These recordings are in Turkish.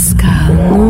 Pascal,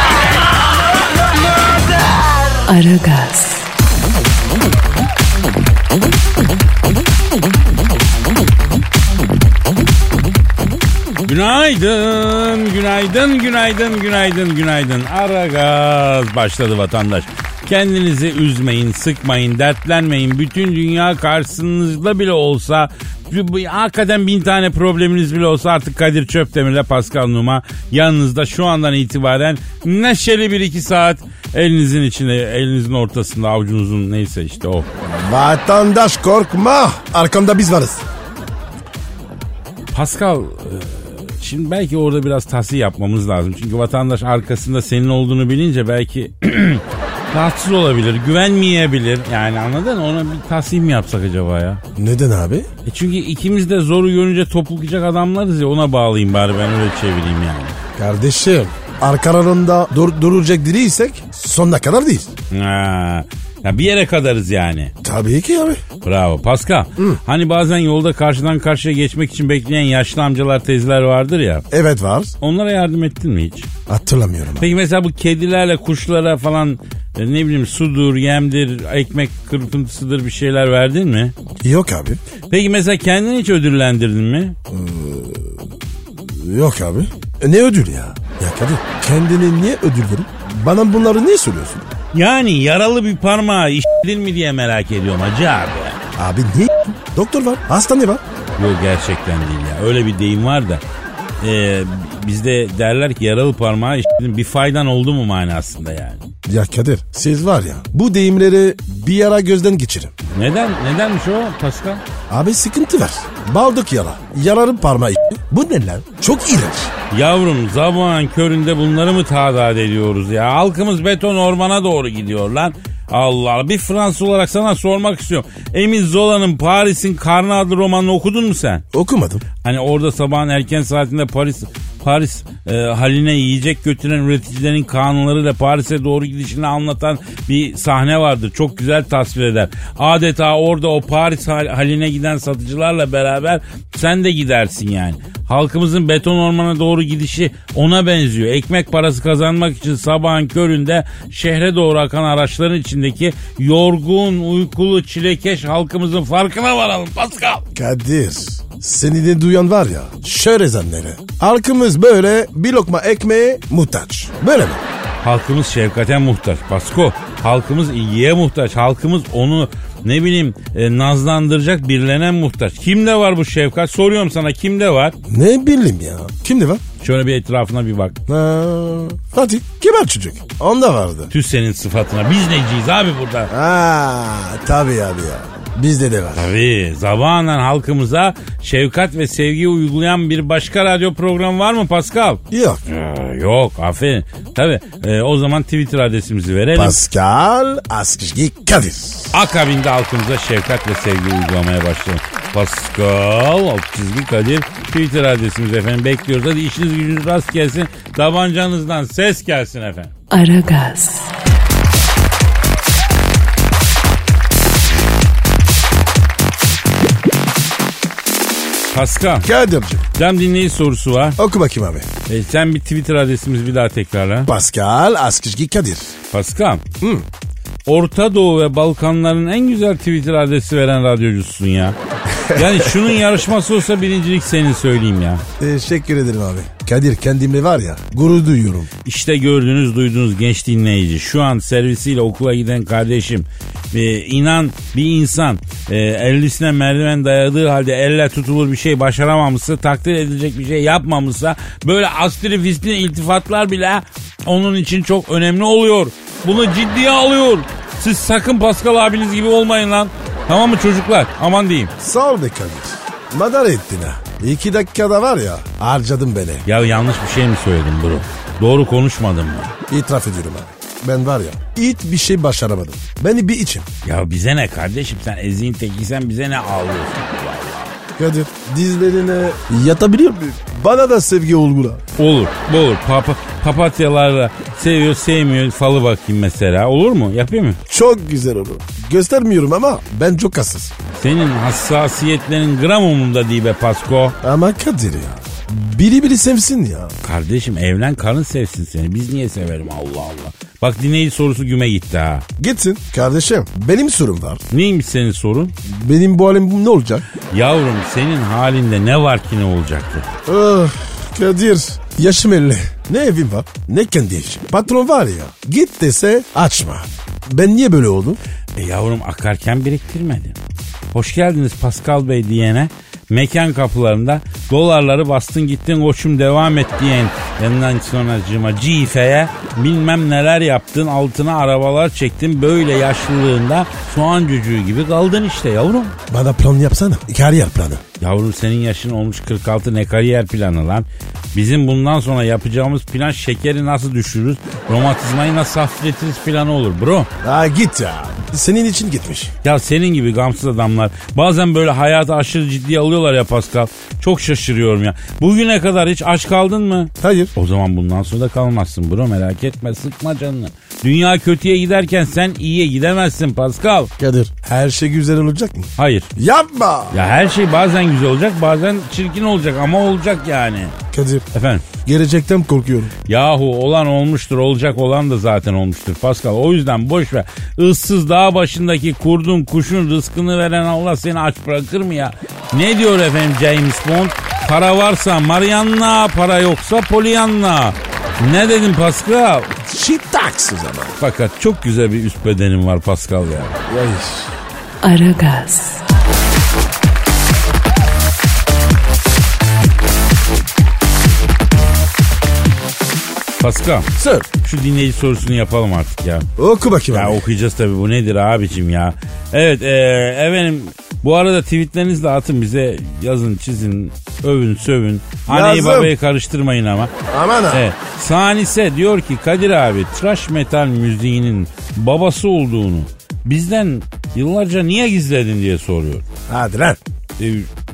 Aragaz, Günaydın, günaydın, günaydın, günaydın, günaydın. Ara gaz başladı vatandaş. Kendinizi üzmeyin, sıkmayın, dertlenmeyin. Bütün dünya karşınızda bile olsa, hakikaten bin tane probleminiz bile olsa artık Kadir Çöpdemir'le Pascal Numa yanınızda şu andan itibaren neşeli bir iki saat elinizin içinde, elinizin ortasında, avucunuzun neyse işte o. Vatandaş korkma. Arkamda biz varız. Pascal e, şimdi belki orada biraz tahsil yapmamız lazım. Çünkü vatandaş arkasında senin olduğunu bilince belki rahatsız olabilir, güvenmeyebilir. Yani anladın mı? Ona bir tahsil mi yapsak acaba ya? Neden abi? E çünkü ikimiz de zoru görünce topuklayacak adamlarız ya ona bağlayayım bari ben öyle çevireyim yani. Kardeşim arkalarında dur duracak değilsek sonuna kadar değil. Ha, ya bir yere kadarız yani. Tabii ki abi. Bravo. Pascal, hani bazen yolda karşıdan karşıya geçmek için bekleyen yaşlı amcalar teyzeler vardır ya. Evet var. Onlara yardım ettin mi hiç? Hatırlamıyorum abi. Peki mesela bu kedilerle kuşlara falan e, ne bileyim sudur, yemdir, ekmek kırpıntısıdır bir şeyler verdin mi? Yok abi. Peki mesela kendini hiç ödüllendirdin mi? Yok abi. E, ne ödül ya? Ya Kadir kendini niye ödül verin? Bana bunları niye söylüyorsun? Yani yaralı bir parmağı işledin mi diye merak ediyorum hacı abi. Abi niye? Doktor var. Hastane var. Yok gerçekten değil ya. Öyle bir deyim var da. e, bizde derler ki yaralı parmağı işledin bir faydan oldu mu manasında yani. Ya Kadir siz var ya bu deyimleri bir ara gözden geçirin. Neden? Nedenmiş o Pascal? Abi sıkıntı var. Baldık yara. Yararın parmağı. Bu ne lan? Çok iğrenç. Yavrum sabahın köründe bunları mı tadat ediyoruz ya? Halkımız beton ormana doğru gidiyor lan. Allah Allah. Bir Fransız olarak sana sormak istiyorum. Emile Zola'nın Paris'in Karnı adlı romanını okudun mu sen? Okumadım. Hani orada sabahın erken saatinde Paris Paris e, haline yiyecek götüren üreticilerin kanunlarıyla Paris'e doğru gidişini anlatan bir sahne vardır. Çok güzel tasvir eder. Adeta orada o Paris hal- haline giden satıcılarla beraber sen de gidersin yani. Halkımızın beton ormana doğru gidişi ona benziyor. Ekmek parası kazanmak için sabahın köründe şehre doğru akan araçların içindeki yorgun, uykulu, çilekeş halkımızın farkına varalım Pascal. Kadir seni de duyan var ya şöyle zannere. Halkımız böyle bir lokma ekmeğe muhtaç. Böyle mi? Halkımız şefkate muhtaç. Pasko. Halkımız ilgiye muhtaç. Halkımız onu ne bileyim e, nazlandıracak birlenen muhtaç. Kimde var bu şefkat? Soruyorum sana kimde var? Ne bileyim ya. Kimdi var? Şöyle bir etrafına bir bak. Ha, Fatih kibar çocuk. Onda vardı. Tüh senin sıfatına. Biz neciyiz abi burada? Ha, tabii abi ya. Bizde de var. Tabii zamanla halkımıza şefkat ve sevgi uygulayan bir başka radyo programı var mı Pascal? Yok. Ee, yok aferin. Tabii e, o zaman Twitter adresimizi verelim. Pascal Askışgi Kadir. Akabinde halkımıza şefkat ve sevgi uygulamaya başlayalım. Pascal çizgi Kadir Twitter adresimiz efendim bekliyoruz. Hadi işiniz gücünüz rast gelsin. Tabancanızdan ses gelsin efendim. Aragaz, Pascal Kadir'cim cam dinleyici sorusu var. oku bakayım abi. E, sen bir Twitter adresimizi bir daha tekrarla. Pascal Askışgi Kadir. Pascal. Orta Doğu ve Balkanların en güzel Twitter adresi veren radyocusun ya. Yani şunun yarışması olsa birincilik senin söyleyeyim ya. Teşekkür ederim abi. Kadir kendimle var ya gurur duyuyorum. İşte gördüğünüz duyduğunuz genç dinleyici. Şu an servisiyle okula giden kardeşim. Ee, inan bir insan e, ellisine merdiven dayadığı halde elle tutulur bir şey başaramamışsa takdir edilecek bir şey yapmamışsa böyle astri fisli iltifatlar bile onun için çok önemli oluyor. Bunu ciddiye alıyor. Siz sakın Pascal abiniz gibi olmayın lan. Tamam mı çocuklar? Aman diyeyim. Sağ ol be Kadir. Madar ettin ha. İki dakikada var ya harcadım beni. Ya yanlış bir şey mi söyledim bro? Doğru konuşmadım mı? İtiraf ediyorum abi. Ben var ya hiç bir şey başaramadım. Beni bir içim. Ya bize ne kardeşim sen eziğin tekiysen bize ne ağlıyorsun? Kadir dizlerine yatabiliyor muyum? Bana da sevgi olgula. Olur, olur. Papa, papatyalarla seviyor, sevmiyor falı bakayım mesela. Olur mu? Yapayım mı? Çok güzel olur. Göstermiyorum ama ben çok hassas. Senin hassasiyetlerin gram umurumda değil be Pasko. Ama Kadir ya. Biri biri sevsin ya. Kardeşim evlen karın sevsin seni. Biz niye severim Allah Allah. Bak dinleyici sorusu güme gitti ha. Gitsin. Kardeşim benim sorum var. Neymiş senin sorun? Benim bu halim ne olacak? Yavrum senin halinde ne var ki ne olacaktı? Ah, Kadir yaşım 50. Ne evim var ne kendi evim. Patron var ya git dese açma. Ben niye böyle oldum? E yavrum akarken biriktirmedin. Hoş geldiniz Pascal Bey diyene mekan kapılarında dolarları bastın gittin koçum devam et diyen yanından sonracıma cifeye bilmem neler yaptın altına arabalar çektin böyle yaşlılığında soğan cücüğü gibi kaldın işte yavrum. Bana plan yapsana. Kariyer planı. Yavrum senin yaşın olmuş 46 ne kariyer planı lan. Bizim bundan sonra yapacağımız plan şekeri nasıl düşürürüz, romatizmayı nasıl hafifletiriz planı olur bro. Ha git ya. Senin için gitmiş. Ya senin gibi gamsız adamlar bazen böyle hayatı aşırı ciddiye alıyorlar ya Pascal. Çok şaşırıyorum ya. Bugüne kadar hiç aç kaldın mı? Hayır. O zaman bundan sonra da kalmazsın bro merak etme sıkma canını. Dünya kötüye giderken sen iyiye gidemezsin Pascal. Kadir her şey güzel olacak mı? Hayır. Yapma. Ya her şey bazen güzel olacak bazen çirkin olacak ama olacak yani. Kadir Efendim gelecekten korkuyorum. yahu olan olmuştur olacak olan da zaten olmuştur Pascal. O yüzden boş ver. Issız dağ başındaki kurdun kuşun rızkını veren Allah seni aç bırakır mı ya? Ne diyor efendim James Bond? Para varsa Marianna, para yoksa Pollyanna. Ne dedim Pascal? Şitaks o zaman. Fakat çok güzel bir üst bedenim var Pascal ya. Ya Aragaz, Pascal Sir şu dinleyici sorusunu yapalım artık ya. oku bakayım Ya abi. okuyacağız tabii bu nedir abicim ya. Evet e, efendim bu arada tweetlerinizi de atın bize yazın çizin övün sövün. Anneyi Yazım. babayı karıştırmayın ama. Aman ha. Evet. Sanise diyor ki Kadir abi trash metal müziğinin babası olduğunu bizden yıllarca niye gizledin diye soruyor. Hadi lan. E,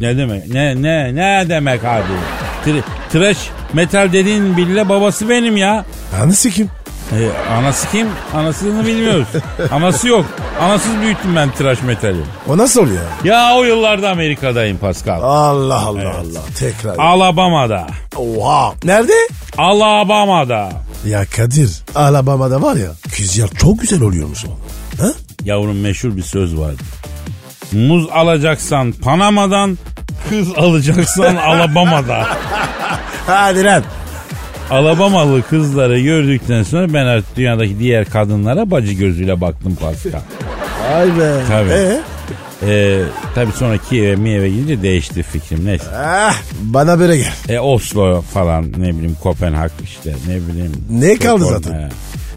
ne demek? Ne ne ne demek abi? Tr- trash metal dediğin bile babası benim ya. Anısı kim? E, anası kim? Anasını bilmiyoruz. Anası yok. Anasız büyüttüm ben trash metali. O nasıl oluyor? Ya o yıllarda Amerika'dayım Pascal. Allah Allah Allah. Tekrar. Alabama'da. Oha. Nerede? Alabama'da. Ya Kadir. Alabama'da var ya. Kızlar çok güzel oluyormuş o. Ha? Yavrum meşhur bir söz vardı. Muz alacaksan Panama'dan, kız alacaksan Alabama'da. Hadi lan. Alabamalı kızları gördükten sonra ben artık dünyadaki diğer kadınlara bacı gözüyle baktım Pascal. Ay be. Tabii. Ee? Ee, tabii sonra Kiev'e Miev'e gidince değişti fikrim. Neyse. Ah, bana böyle gel. E, Oslo falan ne bileyim Kopenhag işte ne bileyim. Ne kaldı Stockholm, zaten?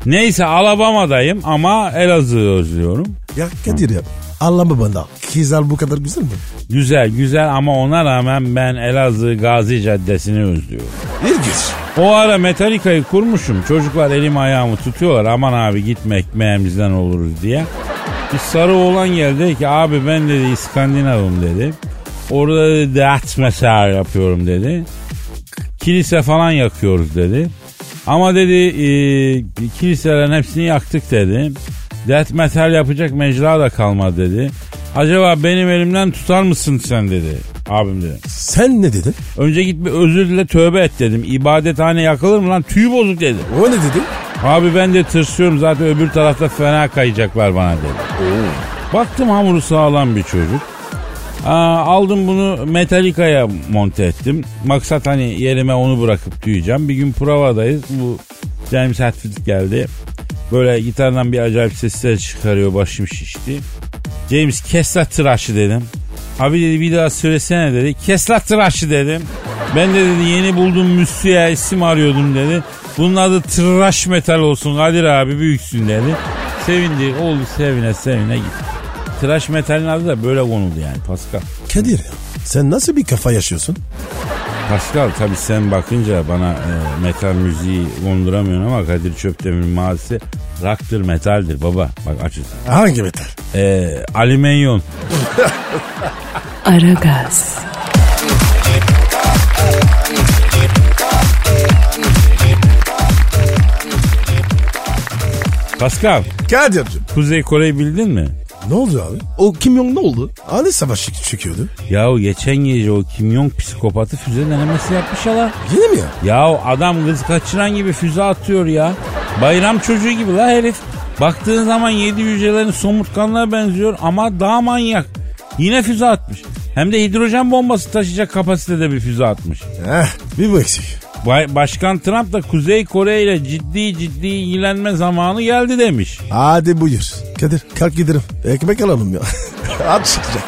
Neyse Alabama'dayım ama Elazığ'ı özlüyorum. Ya Kadir ya. Allah babanda. Kızlar bu kadar güzel mi? Güzel güzel ama ona rağmen ben Elazığ Gazi Caddesi'ni özlüyorum. İlginç. O ara Metallica'yı kurmuşum. Çocuklar elim ayağımı tutuyorlar. Aman abi gitme ekmeğimizden oluruz diye. Bir sarı oğlan geldi ki abi ben dedi İskandinav'ım dedi. Orada dedi death metal yapıyorum dedi. Kilise falan yakıyoruz dedi. Ama dedi e, kiliselerin hepsini yaktık dedi. Death metal yapacak mecra da kalmadı dedi. Acaba benim elimden tutar mısın sen dedi. Abim dedi. Sen ne dedin? Önce git bir özür dile tövbe et dedim. İbadethane yakılır mı lan? Tüy bozuk dedi. O ne dedi? Abi ben de tırsıyorum zaten öbür tarafta fena kayacaklar bana dedi. Baktım hamuru sağlam bir çocuk. Aa, aldım bunu Metallica'ya monte ettim. Maksat hani yerime onu bırakıp tüyeceğim. Bir gün provadayız. Bu James Hetfield geldi. Böyle gitardan bir acayip sesler çıkarıyor. Başım şişti. James kes la tıraşı dedim. Abi dedi bir daha söylesene dedi. Kes la tıraşı dedim. Ben de dedi yeni buldum Müslü'ye isim arıyordum dedi. Bunun adı tıraş metal olsun Kadir abi büyüksün dedi. Sevindi oldu sevine sevine gitti. Tıraş metalin adı da böyle konuldu yani Pascal. Kadir. Sen nasıl bir kafa yaşıyorsun? Pascal tabii sen bakınca bana e, metal müziği konduramıyorsun ama Kadir Çöptemir'in mazisi rock'tır metaldir baba. Bak açın. Hangi metal? E, Alimenyon. Aragaz, Pascal Kadir'cim. Kuzey Kore'yi bildin mi? Ne oldu abi? O Kim Jong ne oldu? Hani savaş çıkıyordu? Yahu geçen gece o Kim Jong psikopatı füze denemesi yapmış hala. Yine mi ya? Yahu adam kız kaçıran gibi füze atıyor ya. Bayram çocuğu gibi la herif. Baktığın zaman yedi hücrelerin somurtkanlığa benziyor ama daha manyak. Yine füze atmış. Hem de hidrojen bombası taşıyacak kapasitede bir füze atmış. Heh, bir bu eksik. Başkan Trump da Kuzey Kore ile ciddi ciddi ilgilenme zamanı geldi demiş. Hadi buyur. Kadir kalk gidelim. Ekmek alalım ya. At çıkacak.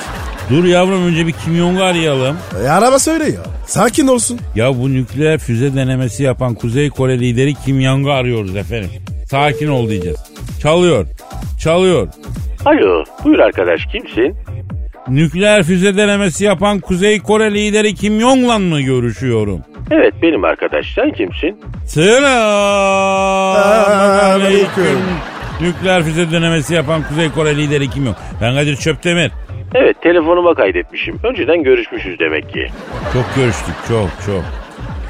Dur yavrum önce bir Kim Jong'u arayalım. E, araba söyle ya. Sakin olsun. Ya bu nükleer füze denemesi yapan Kuzey Kore lideri Kim Jong'u arıyoruz efendim. Sakin ol diyeceğiz. Çalıyor. Çalıyor. Alo, buyur arkadaş kimsin? Nükleer füze denemesi yapan Kuzey Kore lideri Kim Jong'la mı görüşüyorum? Evet benim arkadaş, sen kimsin? Selam Aleyküm. Nükleer füze denemesi yapan Kuzey Kore lideri Kim Jong? Ben Kadir Çöptemir. Evet telefonuma kaydetmişim. Önceden görüşmüşüz demek ki. Çok görüştük çok çok.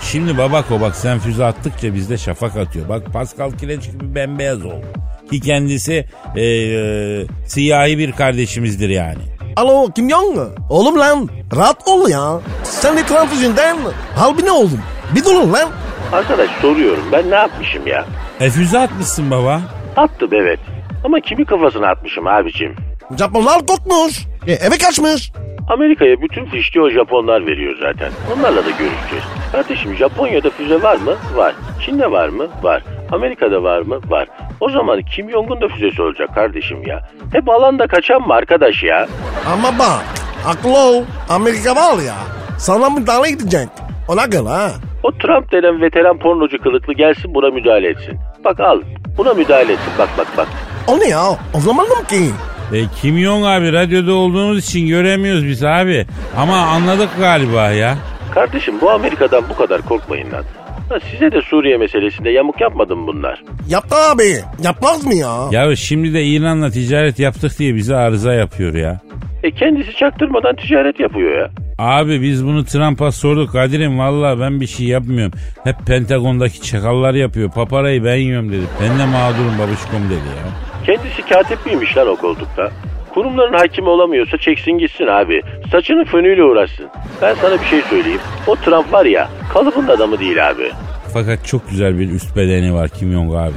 Şimdi babako bak sen füze attıkça bizde şafak atıyor. Bak Pascal Kireç gibi bembeyaz oldu. Ki kendisi e, e, siyahi bir kardeşimizdir yani. Alo Kim Jong? Oğlum lan rahat ol ya. Sen ekran yüzünden halbine oldun. Bir durun lan. Arkadaş soruyorum ben ne yapmışım ya? E füze atmışsın baba. Attım evet. Ama kimi kafasına atmışım abicim? Japonlar korkmuş. E, eve kaçmış. Amerika'ya bütün fişki o Japonlar veriyor zaten. Onlarla da görüşeceğiz. Kardeşim Japonya'da füze var mı? Var. Çin'de var mı? Var. Amerika'da var mı? Var. O zaman Kim Jong'un da füzesi olacak kardeşim ya. Hep alanda kaçan mı arkadaş ya? Ama bak akıllı ol. Amerika var ya. Sana müdahale edecek. Ona göre ha. O Trump denen veteran pornocu kılıklı gelsin buna müdahale etsin. Bak al buna müdahale etsin bak bak bak. O ne ya? O zaman mı ki? E, Kim Jong abi radyoda olduğumuz için göremiyoruz biz abi. Ama anladık galiba ya. Kardeşim bu Amerika'dan bu kadar korkmayın lan. Ha, size de Suriye meselesinde yamuk yapmadı mı bunlar? Yaptı abi. Yapmaz mı ya? Ya şimdi de İran'la ticaret yaptık diye bize arıza yapıyor ya. E kendisi çaktırmadan ticaret yapıyor ya. Abi biz bunu Trump'a sorduk Kadir'im valla ben bir şey yapmıyorum. Hep Pentagon'daki çakallar yapıyor. Paparayı ben yiyorum dedi. Ben de mağdurum babuşkom dedi ya. Kendisi katip miymiş lan o koltukta? Kurumların hakimi olamıyorsa çeksin gitsin abi. Saçının fönüyle uğraşsın. Ben sana bir şey söyleyeyim. O Trump var ya kalıbın adamı değil abi. Fakat çok güzel bir üst bedeni var Kim Jong abi.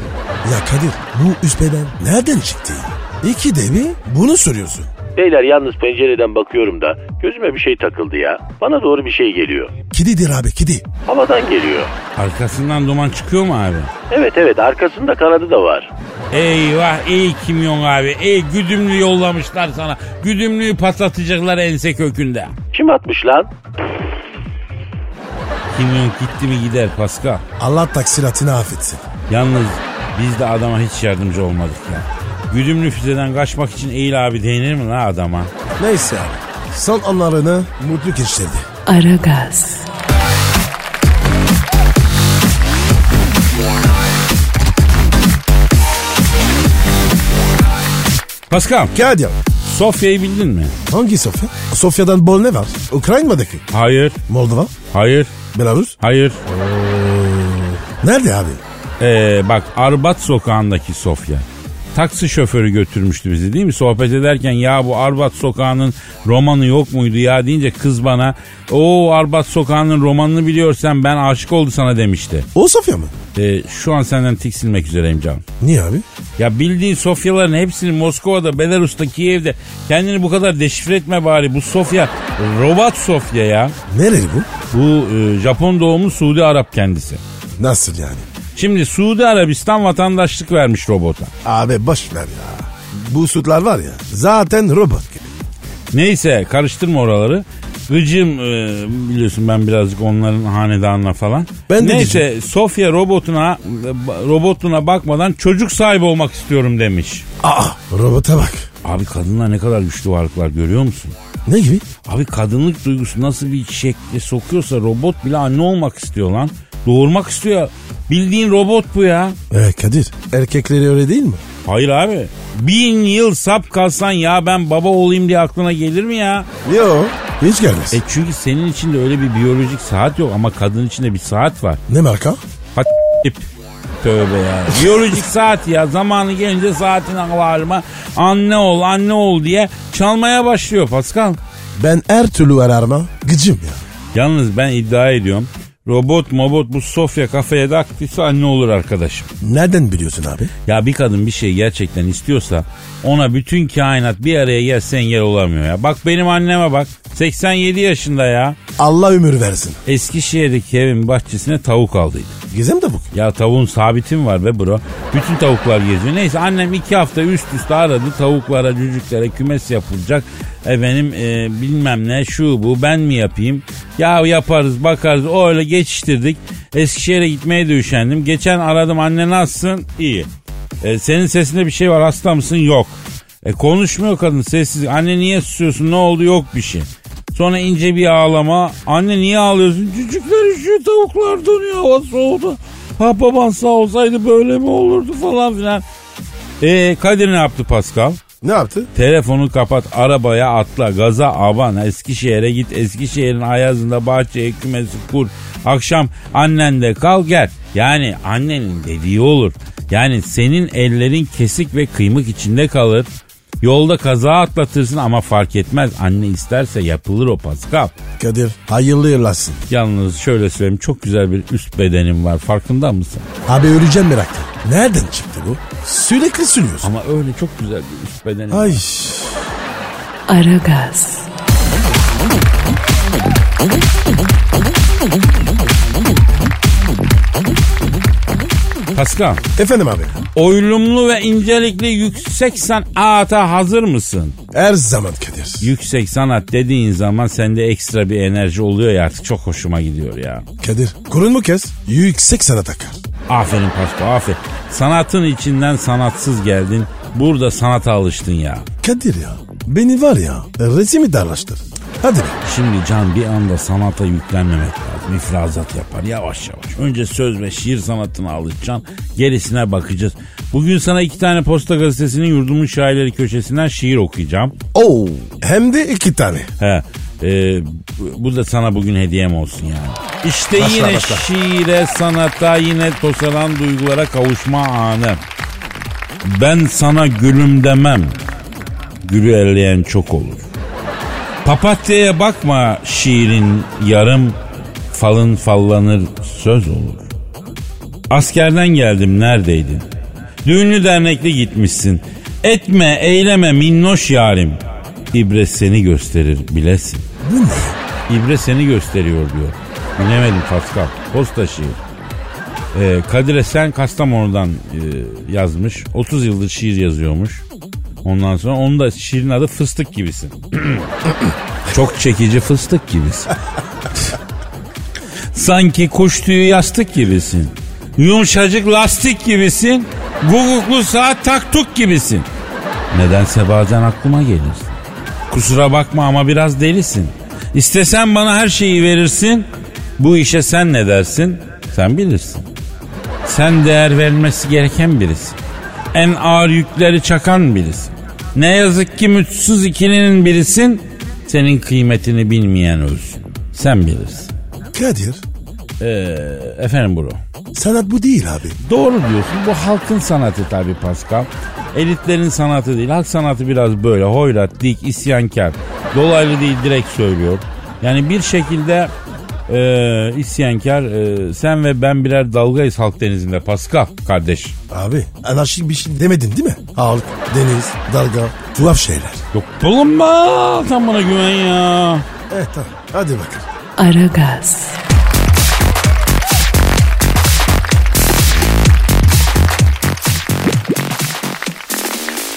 Ya Kadir bu üst beden nereden çıktı? İki de bir bunu soruyorsun. Beyler yalnız pencereden bakıyorum da gözüme bir şey takıldı ya. Bana doğru bir şey geliyor. Kididir abi kidi. Havadan geliyor. Arkasından duman çıkıyor mu abi? Evet evet arkasında kanadı da var. Eyvah ey Kim Jong abi. Ey güdümlü yollamışlar sana. Güdümlüyü patlatacaklar ense kökünde. Kim atmış lan? Kim Jong gitti mi gider Pascal. Allah taksiratını affetsin. Yalnız biz de adama hiç yardımcı olmadık ya. Güdümlü füzeden kaçmak için Eğil abi değinir mi la adama? Neyse abi. Son anlarını mutlu geçirdi. Aragaz, Pascal, Kadir Sofya'yı bildin mi? hangi Sofya? Sofya'dan bol ne var? Ukrayna'daki. Hayır, Moldova. hayır, Belarus. hayır. Nerede abi? Ee, bak Arbat sokağındaki Sofya. Taksi şoförü götürmüştü bizi değil mi? Sohbet ederken ya bu Arbat sokağının romanı yok muydu ya deyince kız bana o Arbat sokağının romanını biliyorsan ben aşık oldu sana demişti. O Sofya mı? Ee, şu an senden tiksilmek üzereyim canım. Niye abi? Ya bildiğin Sofyaların hepsini Moskova'da, Belarus'ta, Kiev'de kendini bu kadar deşifre etme bari. Bu Sofya robot Sofya ya. Nereli bu? Bu e, Japon doğumlu Suudi Arap kendisi. Nasıl yani? Şimdi Suudi Arabistan vatandaşlık vermiş robota. Abi boş ver ya. Bu sütler var ya zaten robot gibi. Neyse karıştırma oraları. Gıcım e, biliyorsun ben birazcık onların hanedanına falan. Ben de Neyse diyeceğim. Sofya robotuna robotuna bakmadan çocuk sahibi olmak istiyorum demiş. Aa robota bak. Abi kadınlar ne kadar güçlü varlıklar görüyor musun? Ne gibi? Abi kadınlık duygusu nasıl bir şekle sokuyorsa robot bile anne olmak istiyor lan. Doğurmak istiyor. Bildiğin robot bu ya. Ee, Kadir erkekleri öyle değil mi? Hayır abi. Bin yıl sap kalsan ya ben baba olayım diye aklına gelir mi ya? Yok hiç gelmez. E çünkü senin içinde öyle bir biyolojik saat yok ama kadın içinde bir saat var. Ne marka? Hat ip. Tövbe ya. Biyolojik saat ya. Zamanı gelince saatin alarmı anne ol anne ol diye çalmaya başlıyor Pascal. Ben her türlü ararma gıcım ya. Yalnız ben iddia ediyorum. Robot mobot bu Sofya kafeye de aktifse anne olur arkadaşım. Nereden biliyorsun abi? Ya bir kadın bir şey gerçekten istiyorsa ona bütün kainat bir araya gelse engel olamıyor ya. Bak benim anneme bak 87 yaşında ya. Allah ömür versin. Eskişehir'deki evin bahçesine tavuk aldıydı. Gizem de bu. Ya tavuğun sabitim var be bro. Bütün tavuklar geziyor. Neyse annem iki hafta üst üste aradı. Tavuklara, cücüklere kümes yapılacak. Efendim e, bilmem ne şu bu ben mi yapayım? Ya yaparız bakarız öyle geçiştirdik. Eskişehir'e gitmeye de üşendim. Geçen aradım anne nasılsın? İyi. E, senin sesinde bir şey var hasta mısın? Yok. E, konuşmuyor kadın sessiz. Anne niye susuyorsun ne oldu yok bir şey. Sonra ince bir ağlama. Anne niye ağlıyorsun? Cücükler üşüyor tavuklar donuyor hava soğudu. Ha baban sağ olsaydı böyle mi olurdu falan filan. E Kadir ne yaptı Pascal? Ne yaptı? Telefonu kapat arabaya atla gaza aban Eskişehir'e git Eskişehir'in ayazında bahçeye kümesi kur. Akşam annende kal gel. Yani annenin dediği olur. Yani senin ellerin kesik ve kıymık içinde kalır. Yolda kaza atlatırsın ama fark etmez. Anne isterse yapılır o Pascal. Kadir hayırlı yıllasın. Yalnız şöyle söyleyeyim çok güzel bir üst bedenim var farkında mısın? Abi öleceğim merakla. Nereden çıktı bu? Sürekli sürüyorsun. Ama öyle çok güzel bir üst bedenim var. Ay. Aragaz, Pascal Efendim abi. oylumlu ve incelikli yüksek sanata hazır mısın? Her zaman Kadir. Yüksek sanat dediğin zaman sende ekstra bir enerji oluyor ya artık çok hoşuma gidiyor ya. Kadir kurun mu kes? Yüksek sana takar. Aferin Pasko aferin. Sanatın içinden sanatsız geldin. Burada sanata alıştın ya. Kadir ya beni var ya resmi darlaştır. Hadi. Şimdi Can bir anda sanata yüklenmemek lazım. İfrazat yapar yavaş yavaş. Önce söz ve şiir sanatına alışacaksın. Gerisine bakacağız. Bugün sana iki tane posta gazetesinin yurdumun şairleri köşesinden şiir okuyacağım. Oo. Hem de iki tane. He. e, bu- bu da sana bugün hediyem olsun yani. İşte Başla, yine başla. şiire, sanata, yine tosaran duygulara kavuşma anı. Ben sana gülüm demem. Gülü elleyen çok olur. Papatya'ya bakma şiirin yarım falın fallanır söz olur. Askerden geldim neredeydin? Düğünlü dernekli gitmişsin. Etme eyleme minnoş yarim. İbre seni gösterir bilesin. Bu ne? İbre seni gösteriyor diyor. Bilemedim Pascal. Posta şiir. Ee, Kadir Esen Kastamonu'dan e, yazmış. 30 yıldır şiir yazıyormuş. Ondan sonra onun da şiirin adı Fıstık Gibisin. Çok çekici fıstık gibisin. Sanki kuş tüyü yastık gibisin. Yumuşacık lastik gibisin. Guguklu saat taktuk gibisin. Nedense bazen aklıma gelirsin. Kusura bakma ama biraz delisin. İstesen bana her şeyi verirsin. Bu işe sen ne dersin? Sen bilirsin. Sen değer verilmesi gereken birisin. En ağır yükleri çakan birisin. Ne yazık ki mutsuz ikilinin birisin. Senin kıymetini bilmeyen ölsün. Sen bilirsin. Kadir Ee, efendim bro. sanat bu değil abi. Doğru diyorsun. Bu halkın sanatı tabii Pascal. Elitlerin sanatı değil. Halk sanatı biraz böyle hoyrat, dik, isyankar. Dolaylı değil direkt söylüyor. Yani bir şekilde e, isyankar e, sen ve ben birer dalgayız halk denizinde Pascal kardeş. Abi anarşik bir şey demedin değil mi? Halk, deniz, dalga, tuhaf şeyler. Yok bulunma sen bana güven ya. Evet tamam hadi bakalım. Aragaz,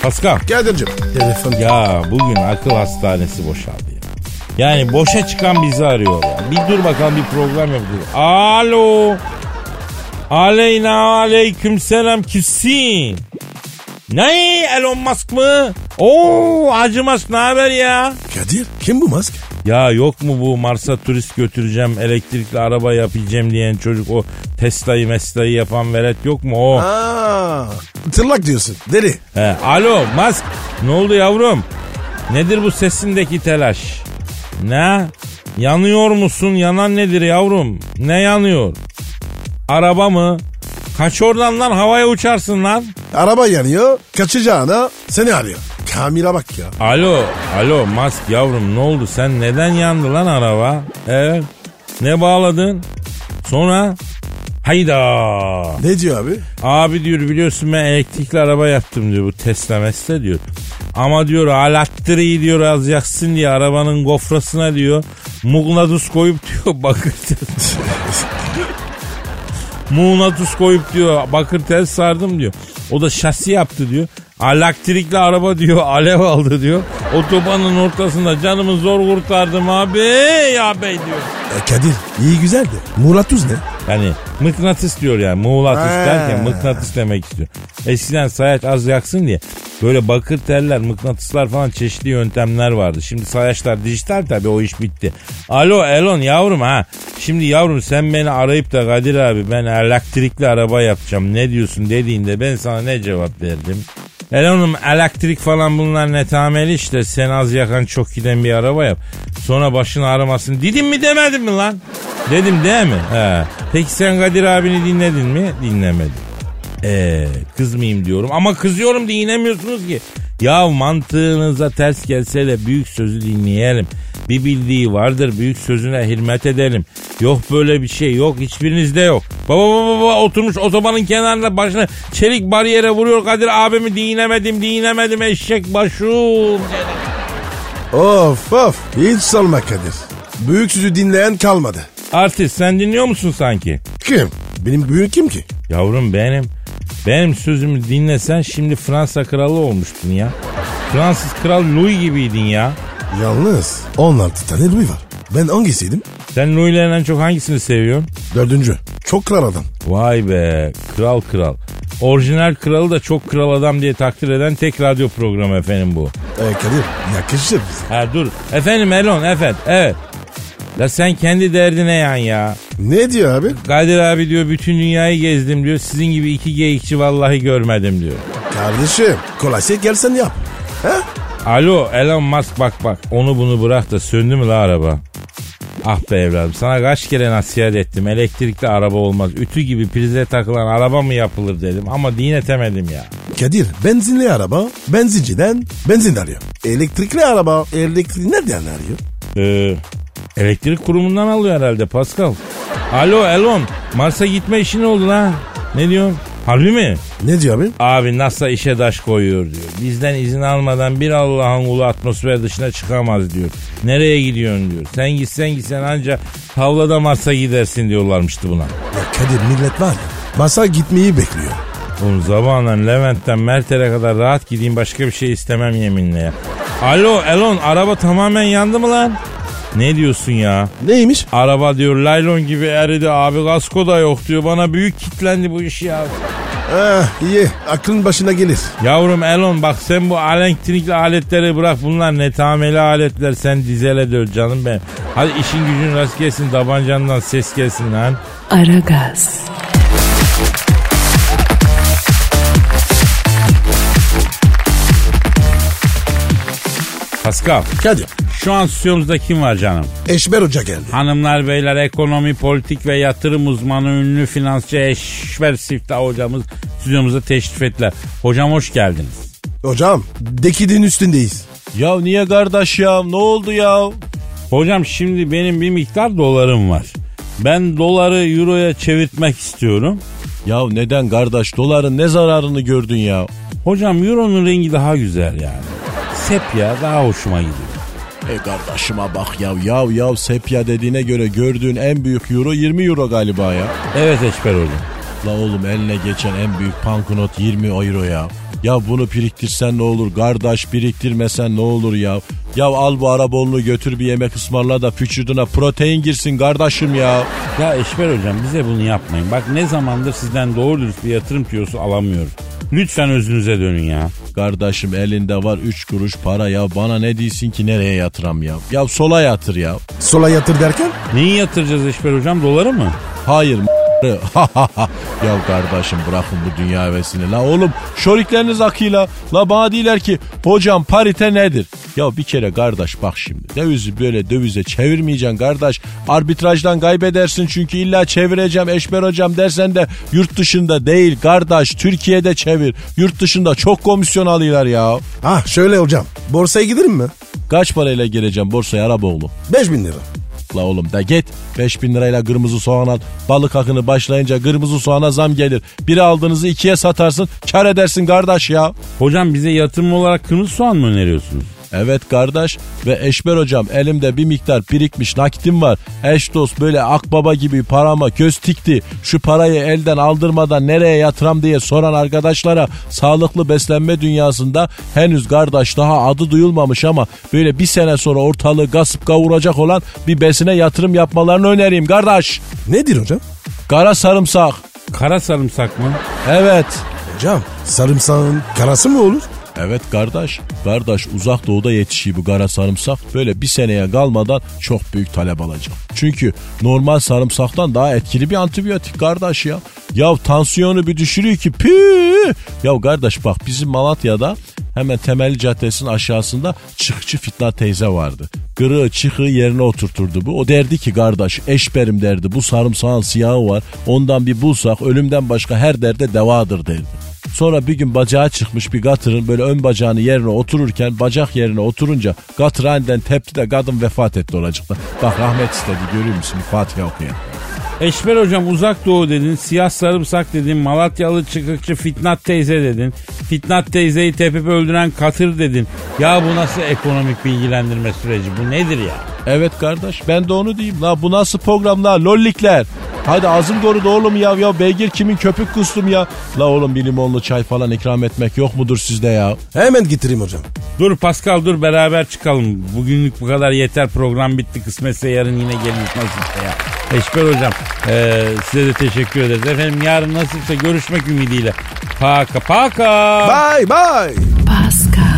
Pascal Kadir'cim. Telefon. ya bugün akıl hastanesi boşaldı ya. Yani boşa çıkan bizi arıyor ya. Bir dur bakalım bir program yapıyoruz. Alo. Aleyna aleyküm selam kimsin? Ne Elon Musk mı? Oo Hacı Musk ne haber ya? Kadir kim bu Musk? Ya yok mu bu Mars'a turist götüreceğim elektrikli araba yapacağım diyen çocuk o Tesla'yı Mesla'yı yapan velet yok mu o? Aa, tırlak diyorsun deli. He, alo Musk ne oldu yavrum? Nedir bu sesindeki telaş? Ne? Yanıyor musun? Yanan nedir yavrum? Ne yanıyor? Araba mı? Kaç oradan lan havaya uçarsın lan. Araba yanıyor kaçacağına seni arıyor. Kamil'e bak ya. Alo, alo Musk yavrum ne oldu? Sen neden yandı lan araba? Evet. Ne bağladın? Sonra? Hayda. Ne diyor abi? Abi diyor biliyorsun ben elektrikli araba yaptım diyor bu Tesla Mesla diyor. Ama diyor alattırıyı diyor alacaksın diye arabanın gofrasına diyor mugnatus koyup diyor bakır mugnatus koyup diyor bakır tel sardım diyor. O da şasi yaptı diyor. Elektrikli araba diyor alev aldı diyor. Otobanın ortasında canımı zor kurtardım abi ya bey diyor. E, Kadir iyi güzel de. Murat Uz ne? Yani mıknatıs diyor yani. Muğlatıs He. derken mıknatıs demek istiyor. Eskiden sayaç az yaksın diye böyle bakır teller, mıknatıslar falan çeşitli yöntemler vardı. Şimdi sayaçlar dijital tabii o iş bitti. Alo Elon yavrum ha. Şimdi yavrum sen beni arayıp da Kadir abi ben elektrikli araba yapacağım ne diyorsun dediğinde ben sana ne cevap verdim? Elon'um elektrik falan bunlar netameli işte sen az yakan çok giden bir araba yap. Sonra başını ağrımasın dedim mi demedim mi lan? Dedim değil mi? He. Peki sen Kadir abini dinledin mi? Dinlemedim. Eee kızmayayım diyorum ama kızıyorum diye inemiyorsunuz ki. Ya mantığınıza ters gelse de büyük sözü dinleyelim. Bir bildiği vardır büyük sözüne hürmet edelim. Yok böyle bir şey yok hiçbirinizde yok. Baba baba baba oturmuş otobanın kenarında başını çelik bariyere vuruyor Kadir abimi dinemedim dinemedim eşek başım. Of of hiç sorma Kadir. Büyük sözü dinleyen kalmadı. Artist sen dinliyor musun sanki? Kim? Benim büyük kim ki? Yavrum benim. Benim sözümü dinlesen şimdi Fransa kralı olmuştun ya. Fransız kral Louis gibiydin ya. Yalnız 16 tane Louis var. Ben hangisiydim? Sen Louis'lerin en çok hangisini seviyorsun? Dördüncü. Çok kral adam. Vay be kral kral. Orijinal kralı da çok kral adam diye takdir eden tek radyo programı efendim bu. E Kadir yakışır bize. Ha dur. Efendim Elon efendim evet. La sen kendi derdine yan ya. Ne diyor abi? Kadir abi diyor bütün dünyayı gezdim diyor. Sizin gibi iki geyikçi vallahi görmedim diyor. Kardeşim kolaysa gelsen yap. He? Alo Elon Musk bak bak onu bunu bırak da söndü mü la araba? Ah be evladım sana kaç kere nasihat ettim elektrikli araba olmaz. Ütü gibi prize takılan araba mı yapılır dedim ama dinetemedim ya. Kadir benzinli araba benzinciden benzin arıyor. Elektrikli araba elektriği nereden arıyor? Ee, elektrik kurumundan alıyor herhalde Pascal. Alo Elon Mars'a gitme işi ne oldu lan? Ne diyorsun? Harbi mi? Ne diyor abi? Abi NASA işe taş koyuyor diyor. Bizden izin almadan bir Allah'ın ulu atmosfer dışına çıkamaz diyor. Nereye gidiyorsun diyor. Sen gitsen gitsen ancak tavlada Mars'a gidersin diyorlarmıştı buna. Ya Kadir millet var ya masa gitmeyi bekliyor. Oğlum zamanla Levent'ten Mertel'e kadar rahat gideyim başka bir şey istemem yeminle ya. Alo Elon araba tamamen yandı mı lan? Ne diyorsun ya? Neymiş? Araba diyor laylon gibi eridi abi kasko da yok diyor. Bana büyük kitlendi bu iş ya. Ah iyi aklın başına gelir. Yavrum Elon bak sen bu elektrikli aletleri bırak bunlar netameli aletler sen dizele döl canım benim. Hadi işin gücün rast gelsin tabancandan ses gelsin lan. Aragaz, Pascal Kadir şu an stüdyomuzda kim var canım? Eşber Hoca geldi. Hanımlar beyler ekonomi, politik ve yatırım uzmanı ünlü finansçı Eşver Siftah hocamız stüdyomuza teşrif ettiler. Hocam hoş geldiniz. Hocam dekidin üstündeyiz. Ya niye kardeş ya? Ne oldu ya? Hocam şimdi benim bir miktar dolarım var. Ben doları euroya çevirtmek istiyorum. Ya neden kardeş? Doların ne zararını gördün ya? Hocam euronun rengi daha güzel yani. Sepya daha hoşuma gidiyor. E kardeşime bak ya. Ya ya sepya dediğine göre gördüğün en büyük euro 20 euro galiba ya. Evet Eşber hocam. La oğlum eline geçen en büyük banknot 20 euro ya. Ya bunu biriktirsen ne olur? Kardeş biriktirmesen ne olur ya? Ya al bu arabolunu götür bir yemek ısmarla da vücuduna protein girsin kardeşim ya. Ya Eşber hocam bize bunu yapmayın. Bak ne zamandır sizden doğru dürüst bir yatırım tüyosu alamıyoruz. Lütfen özünüze dönün ya. Kardeşim elinde var 3 kuruş para ya bana ne diyorsun ki nereye yatıram ya? Ya sola yatır ya. Sola yatır derken? Neyi yatıracağız Eşber hocam doları mı? Hayır ya kardeşim bırakın bu dünya hevesini la oğlum şorikleriniz akıyla la bana diyorlar ki hocam parite nedir? Ya bir kere kardeş bak şimdi dövizi böyle dövize çevirmeyeceksin kardeş arbitrajdan kaybedersin çünkü illa çevireceğim eşber hocam dersen de yurt dışında değil kardeş Türkiye'de çevir yurt dışında çok komisyon alıyorlar ya. Ah şöyle hocam. Borsaya gidelim mi? Kaç parayla gireceğim borsaya Araboğlu? 5000 lira. La oğlum da git 5000 lirayla kırmızı soğan al. Balık akını başlayınca kırmızı soğana zam gelir. Biri aldığınızı ikiye satarsın kar edersin kardeş ya. Hocam bize yatırım olarak kırmızı soğan mı öneriyorsunuz? Evet kardeş ve Eşber hocam elimde bir miktar birikmiş nakitim var. Eş dost böyle akbaba gibi parama göz tikti. Şu parayı elden aldırmadan nereye yatıram diye soran arkadaşlara sağlıklı beslenme dünyasında henüz kardeş daha adı duyulmamış ama böyle bir sene sonra ortalığı gasıp kavuracak olan bir besine yatırım yapmalarını önereyim kardeş. Nedir hocam? Kara sarımsak. Kara sarımsak mı? Evet. Hocam sarımsağın karası mı olur? Evet kardeş. Kardeş uzak doğuda yetişiyor bu kara sarımsak. Böyle bir seneye kalmadan çok büyük talep alacak. Çünkü normal sarımsaktan daha etkili bir antibiyotik kardeş ya. Ya tansiyonu bir düşürüyor ki pü. Ya kardeş bak bizim Malatya'da hemen Temelli Caddesi'nin aşağısında çıkıcı Fitna teyze vardı. Gırığı çıkığı yerine oturturdu bu. O derdi ki kardeş eşberim derdi bu sarımsağın siyahı var. Ondan bir bulsak ölümden başka her derde devadır derdi. Sonra bir gün bacağı çıkmış bir gatırın böyle ön bacağını yerine otururken bacak yerine oturunca gatır aniden tepti de kadın vefat etti oracıkta. Bak rahmet istedi görüyor musun Fatiha okuyan. Eşber hocam uzak doğu dedin, siyah sarımsak dedin, Malatyalı çıkıkçı Fitnat teyze dedin. Fitnat teyzeyi tepip öldüren katır dedin. Ya bu nasıl ekonomik bilgilendirme süreci bu nedir ya? Evet kardeş ben de onu diyeyim. La bu nasıl programlar lollikler. Hadi ağzım korudu oğlum ya. Ya beygir kimin köpük kustum ya. La oğlum bir limonlu çay falan ikram etmek yok mudur sizde ya? Hemen getireyim hocam. Dur Pascal dur beraber çıkalım. Bugünlük bu kadar yeter program bitti. Kısmetse yarın yine gelin nasipse ya. Eşber hocam e, size de teşekkür ederiz. Efendim yarın nasipse görüşmek ümidiyle. Paka paka. Bye bye. Pascal,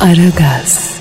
Aragaz.